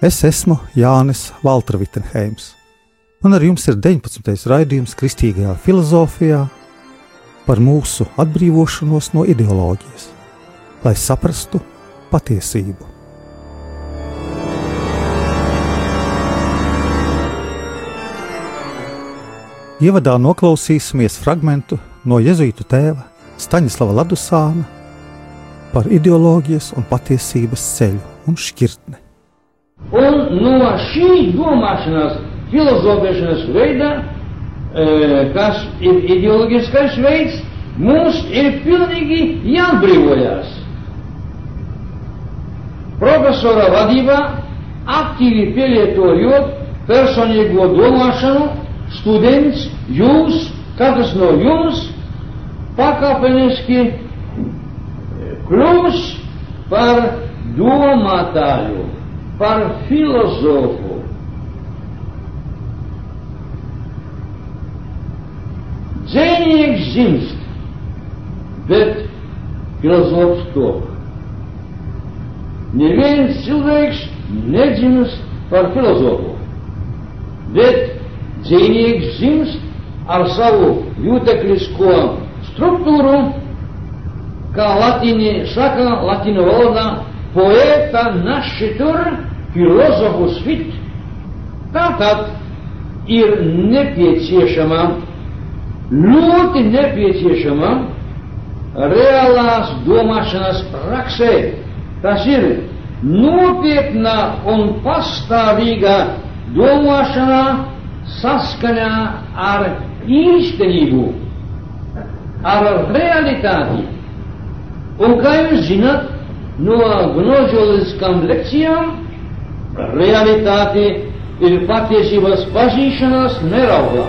Es esmu Jānis Valtra Vitsenheims, un ar jums ir 19. raidījums Kristīgajā filozofijā par mūsu atbrīvošanos no ideoloģijas, lai saprastu patiesību. Ievadā noklausīsimies fragment no Jēzus tēva Staņislava Ladusāna par ideoloģijas un patiesības ceļu un šķirtni. Un no šī domāšanas, filozofēšanas veida, kas ir ideoloģiskais veids, mums ir pilnīgi jāatbrīvojas. Profesora vadībā aktīvi pielietojot personīgo domāšanu, students, jūs, katrs no jums, pakāpeniski kļūs par domātāju пар философу. Денег зимск, бед философского. Не верен человек, не зимск, пар философу. Бед денег зимск, арсаву юта клишко структуру, ка латини, шака латиновода, поэта наш шитур, filozofus fit. Tātad ir nepieciešama, ļoti nepieciešama reālās domāšanas praksē. Tas ir nopietna un pastāvīga domāšana saskaņā ar īstenību, ar realitāti. Un kā jūs zināt, no gnožoliskām lekcijām realitāte ir patiesības pazīšanās neraugā.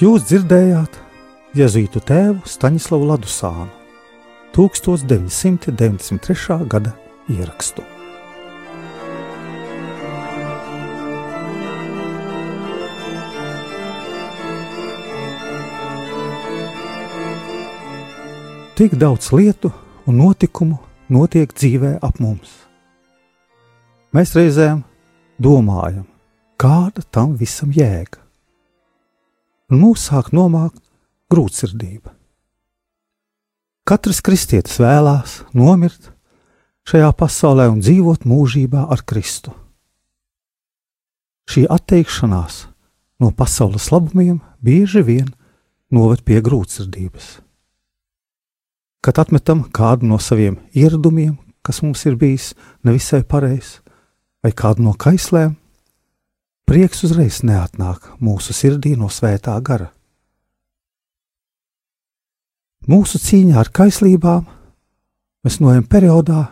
Jūs dzirdējāt Jēzus tēvu Staņislavu Ladusānu 1993. gada ierakstu. Tik daudz lietu un notikumu notiek dzīvē ap mums. Mēs reizēm domājam, kāda tam visam jēga. Un mūs sāk nomākt grūtsirdība. Katrs kristietis vēlās nomirt šajā pasaulē un dzīvot mūžībā ar Kristu. Šī atteikšanās no pasaules labumiem bieži vien noved pie grūtsirdības kad atmetam kādu no saviem ieradumiem, kas mums ir bijis nevisai pareizs, vai kādu no kaislēm, prieks uzreiz neatnāk mūsu sirdī no svētā gara. Mūsu cīņā ar kaislībām mēs nojam periodā,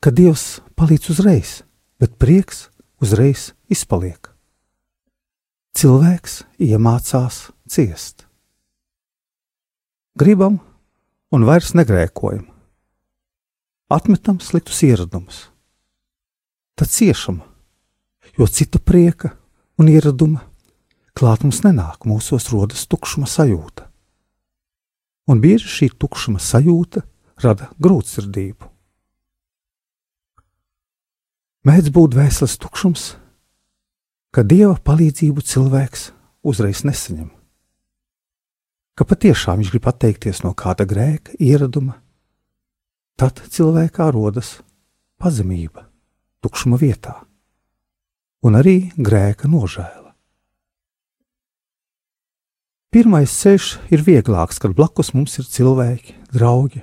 kad Dievs palīdz uzreiz, bet prieks uzreiz izpaliek. Cilvēks iemācās ciest. Gribam un vairs negrēkojam. Atmetam sliktus ieradumus, tad ciešam, jo cita prieka un ieraduma klāt mums nenāk, mūsos rodas tukšuma sajūta. Un bieži šī tukšuma sajūta rada grūtsirdību. Mēdz būt vēsels tukšums, ka dieva palīdzību cilvēks uzreiz nesaņem ka patiešām viņš grib atteikties no kāda grēka, ieraduma, tad cilvēkā rodas pazemība, tukšuma vietā, un arī grēka nožēla. Pirmais ceļš ir vieglāks, kad blakus mums ir cilvēki, draugi,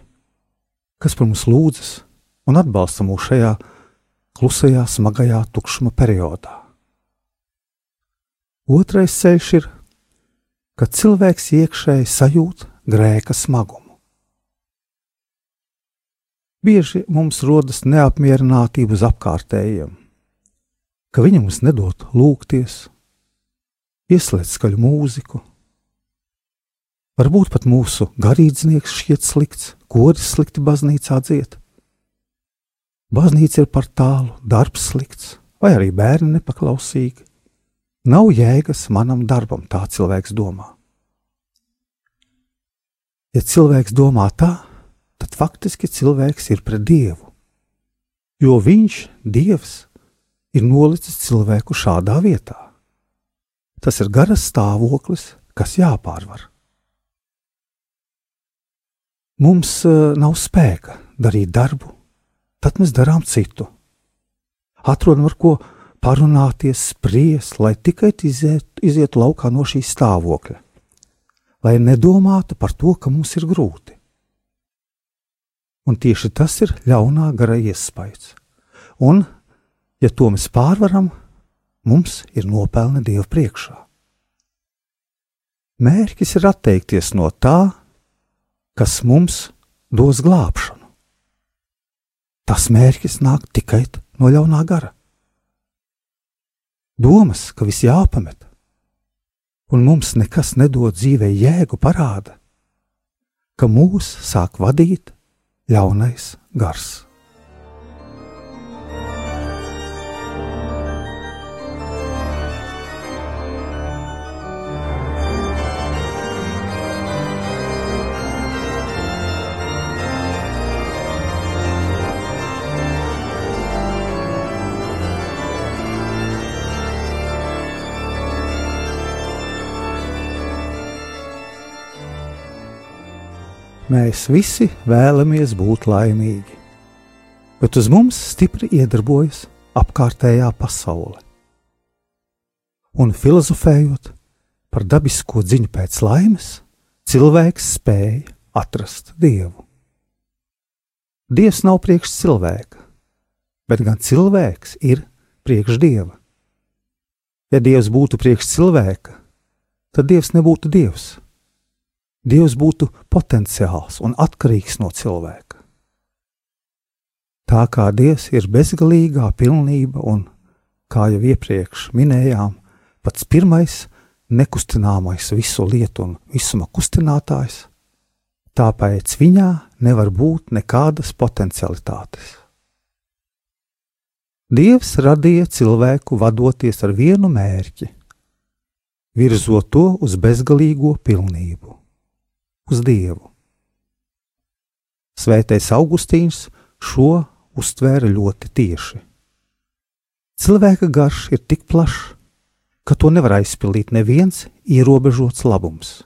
kas par mums lūdzas un atbalsta mūs šajā klusajā, smagajā tukšuma periodā. Otrais ceļš ir kad cilvēks iekšēji sajūt grēka smagumu. Bieži mums rodas neapmierinātība uz apkārtējiem, ka viņi mums nedod lūgties, ieslēdz skaļu mūziku. Varbūt pat mūsu garīdznieks šķiet slikts, koris slikti baznīcā dzied. Baznīca ir par tālu, darbs slikts, vai arī bērni nepaklausīgi. Nav jēgas manam darbam, tā cilvēks domā. Ja cilvēks domā tā, tad faktiski cilvēks ir pret Dievu, jo viņš, Dievs, ir nolicis cilvēku šādā vietā. Tas ir garas stāvoklis, kas jāpārvar. Mums uh, nav spēka darīt darbu, tad mēs darām citu. Atrodam, ar ko parunāties, spriest, lai tikai iziet, izietu laukā no šī stāvokļa lai nedomātu par to, ka mums ir grūti. Un tieši tas ir ļaunā gara iespējas. Un, ja to mēs pārvaram, mums ir nopelni Dieva priekšā. Mērķis ir atteikties no tā, kas mums dos glābšanu. Tas mērķis nāk tikai no ļaunā gara. Domas, ka viss jāpamet, un mums nekas nedod dzīvē jēgu, parāda, ka mūs sāk vadīt ļaunais gars. Mēs visi vēlamies būt laimīgi, bet uz mums stipri iedarbojas apkārtējā pasaule. Un filozofējot par dabisko ziņu pēc laimes, cilvēks spēja atrast dievu. Dievs nav priekš cilvēka, bet gan cilvēks ir priekš dieva. Ja dievs būtu priekš cilvēka, tad dievs nebūtu dievs Dievs būtu potenciāls un atkarīgs no cilvēka. Tā kā Dievs ir bezgalīgā pilnība un, kā jau iepriekš minējām, pats pirmais nekustināmais visu lietu un visuma kustinātājs, tāpēc viņā nevar būt nekādas potencialitātes. Dievs radīja cilvēku vadoties ar vienu mērķi, virzot to uz bezgalīgo pilnību uz Dievu. Svētais Augustīns šo uztvēra ļoti tieši. Cilvēka garš ir tik plašs, ka to nevar aizpildīt neviens ierobežots labums,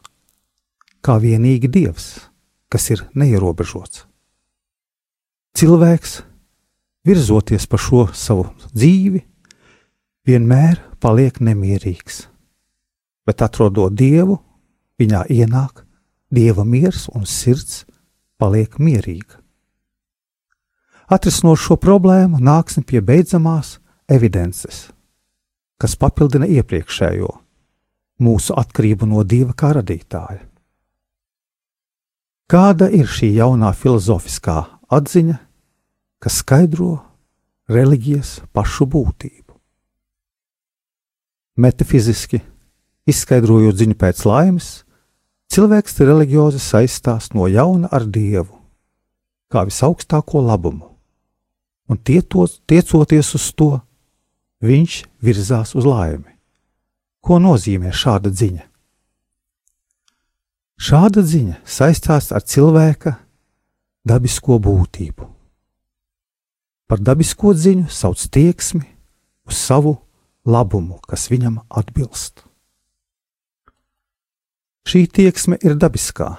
kā vienīgi Dievs, kas ir neierobežots. Cilvēks, virzoties pa šo savu dzīvi, vienmēr paliek nemierīgs, bet atrodot Dievu, viņā ienāk dieva miers un sirds paliek mierīga. Atrisinot šo problēmu, nāksim pie beidzamās evidences, kas papildina iepriekšējo mūsu atkarību no dieva kā radītāja. Kāda ir šī jaunā filozofiskā atziņa, kas skaidro reliģijas pašu būtību? Metafiziski izskaidrojot ziņu pēc laimes, Cilvēks reliģiozi saistās no jauna ar Dievu, kā visaugstāko labumu, un tietos, tiecoties uz to, viņš virzās uz laimi. Ko nozīmē šāda ziņa? Šāda ziņa saistās ar cilvēka dabisko būtību. Par dabisko ziņu sauc tieksmi uz savu labumu, kas viņam atbilst. Šī tieksme ir dabiskā,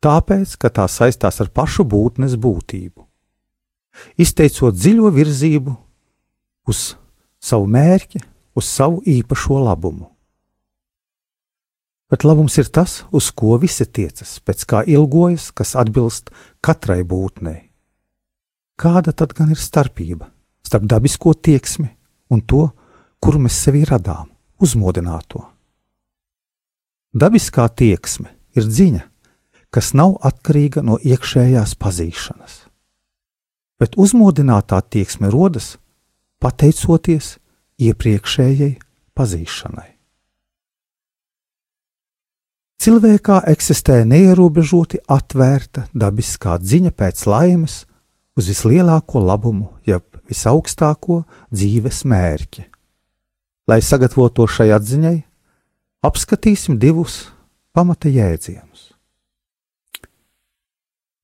tāpēc, ka tā saistās ar pašu būtnes būtību. Izteicot dziļo virzību uz savu mērķi, uz savu īpašo labumu. Bet labums ir tas, uz ko visi tiecas, pēc kā ilgojas, kas atbilst katrai būtnei. Kāda tad gan ir starpība starp dabisko tieksmi un to, kuru mēs sevi radām, uzmodināto? Dabiskā tieksme ir dziņa, kas nav atkarīga no iekšējās pazīšanas. bet uzmodinātā tieksme rodas pateicoties iepriekšējai pazīšanai. Cilvēkā eksistē neierobežoti atvērta dabiskā dziņa pēc laimes uz vislielāko labumu, jeb visaugstāko dzīves mērķi. Lai sagatavotu šai atziņai, apskatīsim divus pamata jēdzienus.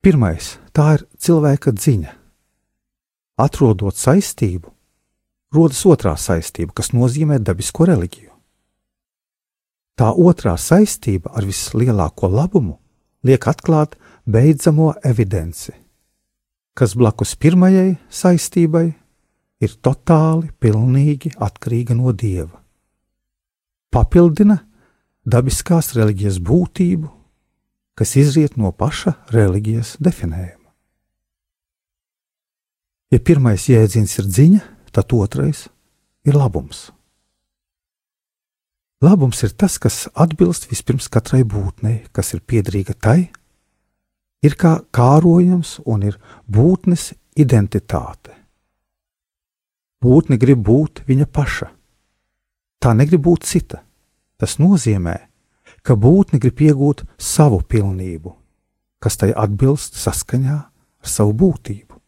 Pirmais - tā ir cilvēka dziņa. Atrodot saistību, rodas otrā saistība, kas nozīmē dabisko reliģiju. Tā otrā saistība ar vislielāko labumu liek atklāt beidzamo evidenci, kas blakus pirmajai saistībai ir totāli, pilnīgi atkarīga no dieva. Papildina dabiskās reliģijas būtību, kas izriet no paša reliģijas definējuma. Ja pirmais jēdziens ir dziņa, tad otrais ir labums. Labums ir tas, kas atbilst vispirms katrai būtnei, kas ir piederīga tai, ir kā kārojams un ir būtnes identitāte. Būtne grib būt viņa paša. Tā negrib būt cita. Tas nozīmē, ka būtne grib iegūt savu pilnību, kas tai atbilst saskaņā ar savu būtību.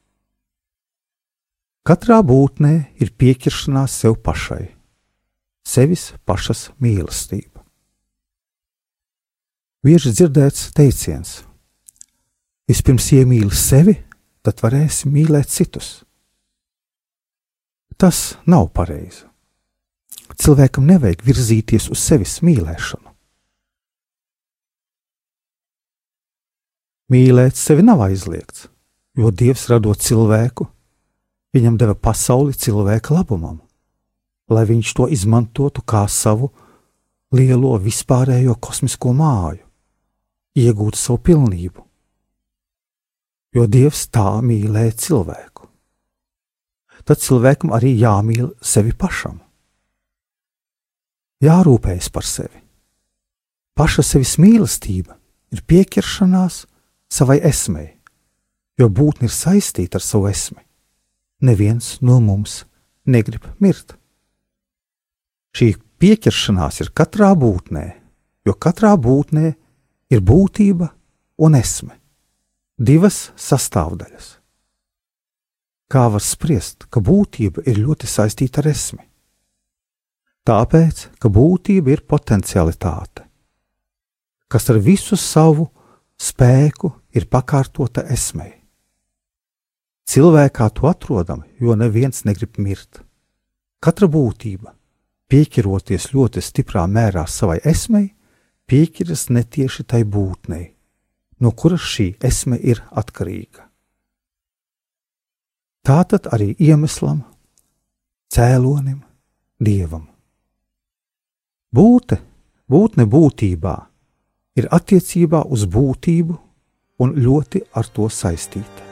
Katrā būtnē ir piekiršanās sev pašai, sevis pašas mīlestība. Bieži dzirdēts teiciens: Vispirms iemīli sevi, tad varēsi mīlēt citus. Tas nav pareizi. Cilvēkam nevajag virzīties uz sevis mīlēšanu. Mīlēt sevi nav aizliegts, jo Dievs radot cilvēku, viņam deva pasauli cilvēka labumam, lai viņš to izmantotu kā savu lielo vispārējo kosmisko māju, iegūtu savu pilnību. Jo Dievs tā mīlēja cilvēku tad cilvēkam arī jāmīl sevi pašam. Jārūpējas par sevi. Paša sevis mīlestība ir piekiršanās savai esmei, jo būtne ir saistīta ar savu esmi. Neviens no mums negrib mirt. Šī piekiršanās ir katrā būtnē, jo katrā būtnē ir būtība un esme - divas sastāvdaļas kā var spriest, ka būtība ir ļoti saistīta ar esmi? Tāpēc, ka būtība ir potencialitāte, kas ar visu savu spēku ir pakārtota esmei. Cilvēkā to atrodam, jo neviens negrib mirt. Katra būtība, pieķiroties ļoti stiprā mērā savai esmei, pieķeras netieši tai būtnei, no kuras šī esme ir atkarīga tātad arī iemeslam, cēlonim, dievam. Būte, būtne būtībā ir attiecībā uz būtību un ļoti ar to saistīta.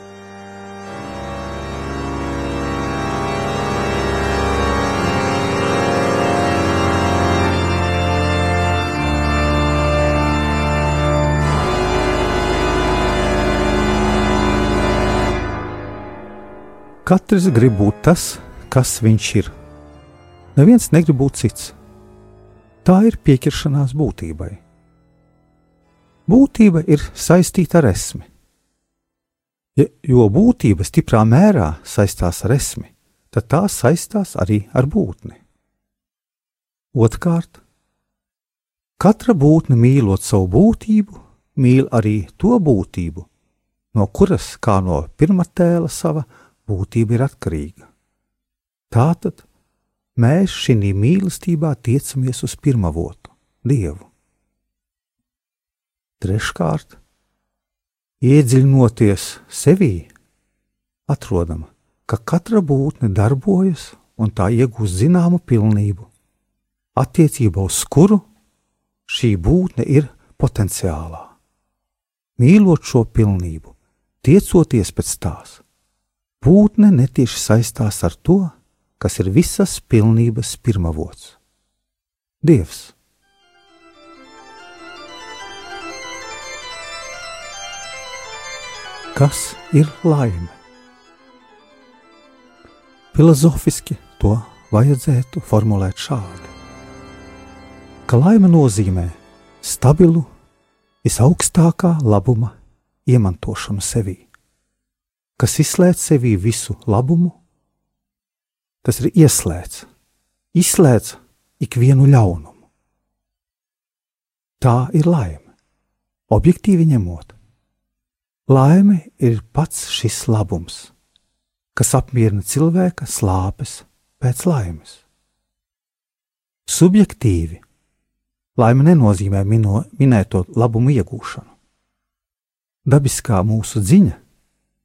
Katrs grib būt tas, kas viņš ir. Neviens negrib būt cits. Tā ir piekiršanās būtībai. Būtība ir saistīta ar esmi. Ja, jo būtība stiprā mērā saistās ar esmi, tad tā saistās arī ar būtni. Otrkārt, katra būtne mīlot savu būtību, mīl arī to būtību, no kuras, kā no pirmā tēla sava, būtība ir atkarīga. Tātad mēs šī mīlestībā tiecamies uz pirmavotu, Dievu. Treškārt, iedziļinoties sevī, atrodam, ka katra būtne darbojas un tā iegūst zināmu pilnību, attiecībā uz kuru šī būtne ir potenciālā. Mīlot šo pilnību, tiecoties pēc tās, Būtne netieši saistās ar to, kas ir visas pilnības pirmavots - Dievs. Kas ir laime? Filozofiski to vajadzētu formulēt šādi: ka laime nozīmē stabilu, visaugstākā labuma iemantošanu sevī, kas izslēdz sevī visu labumu, tas ir ieslēdz, izslēdz ikvienu ļaunumu. Tā ir laime, objektīvi ņemot. Laime ir pats šis labums kas apmierina cilvēka slāpes pēc laimes. Subjektīvi laime nenozīmē mino, minēto labumu iegūšanu. Dabiskā mūsu dziņa,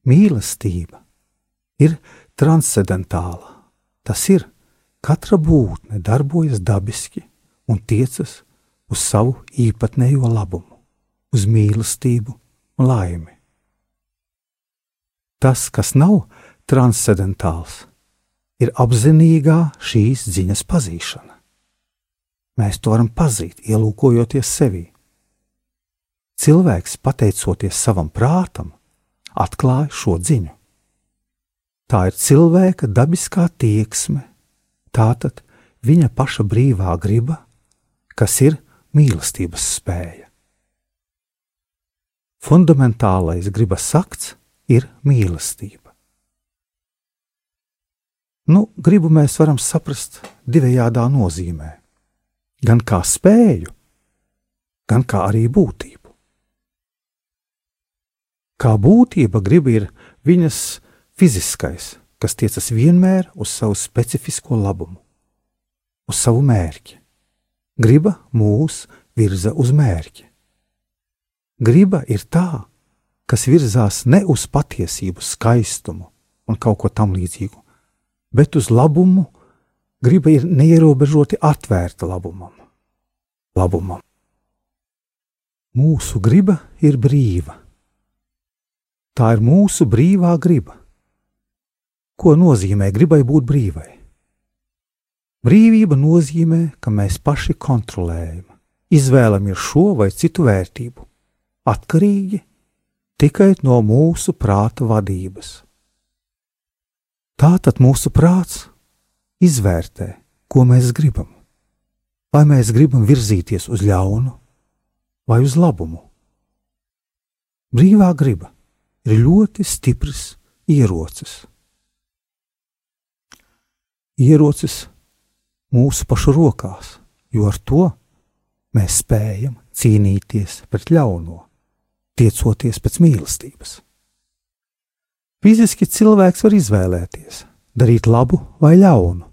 mīlestība, ir transcendentāla. Tas ir, katra būtne darbojas dabiski un tiecas uz savu īpatnējo labumu, uz mīlestību un laimi. Tas, kas nav transcendentāls, ir apzinīgā šīs ziņas pazīšana. Mēs to varam pazīt, ielūkojoties sevi. Cilvēks, pateicoties savam prātam, atklāja šo ziņu. Tā ir cilvēka dabiskā tieksme, tātad viņa paša brīvā griba, kas ir mīlestības spēja. Fundamentālais gribas akts ir mīlestība. Nu, gribu mēs varam saprast divējādā nozīmē. Gan kā spēju, gan kā arī būtību. Kā būtība grib ir viņas fiziskais, kas tiecas vienmēr uz savu specifisko labumu, uz savu mērķi. Griba mūs virza uz mērķi. Griba ir tā, kas virzās ne uz patiesību, skaistumu un kaut ko tam līdzīgu, bet uz labumu griba ir neierobežoti atvērta labumam. labumam. Mūsu griba ir brīva. Tā ir mūsu brīvā griba. Ko nozīmē gribai būt brīvai? Brīvība nozīmē, ka mēs paši kontrolējam, izvēlamies šo vai citu vērtību, atkarīgi tikai no mūsu prāta vadības. Tātad mūsu prāts izvērtē, ko mēs gribam. Vai mēs gribam virzīties uz ļaunu vai uz labumu? Brīvā griba ir ļoti stiprs ierocis. Ierocis mūsu pašu rokās, jo ar to mēs spējam cīnīties pret ļauno, tiecoties pēc mīlestības. Fiziski cilvēks var izvēlēties, darīt labu vai ļaunu,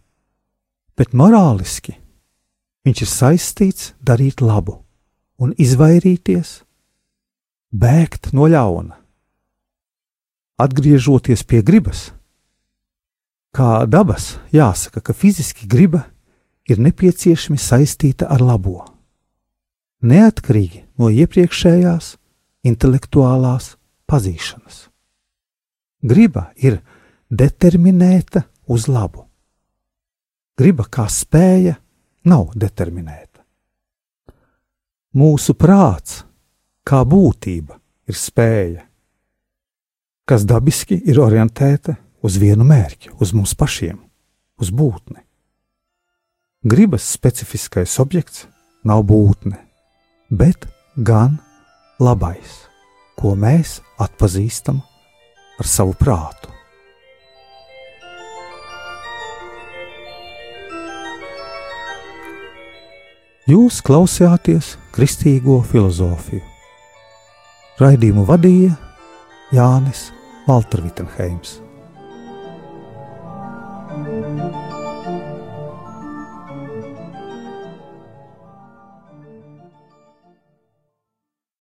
bet morāliski viņš ir saistīts darīt labu un izvairīties, bēgt no ļauna. Atgriežoties pie gribas, kā dabas, jāsaka, ka fiziski griba ir nepieciešami saistīta ar labo, neatkarīgi no iepriekšējās intelektuālās pazīšanas. Griba ir determinēta uz labu. Griba kā spēja nav determinēta. Mūsu prāts, kā būtība, ir spēja, kas dabiski ir orientēta uz vienu mērķi, uz mums pašiem, uz būtni. Gribas specifiskais objekts nav būtne, bet gan labais, ko mēs atpazīstam ar savu prātu. Jūs klausījāties kristīgo filozofiju. Raidījumu vadīja Jānis Valtervitenheims.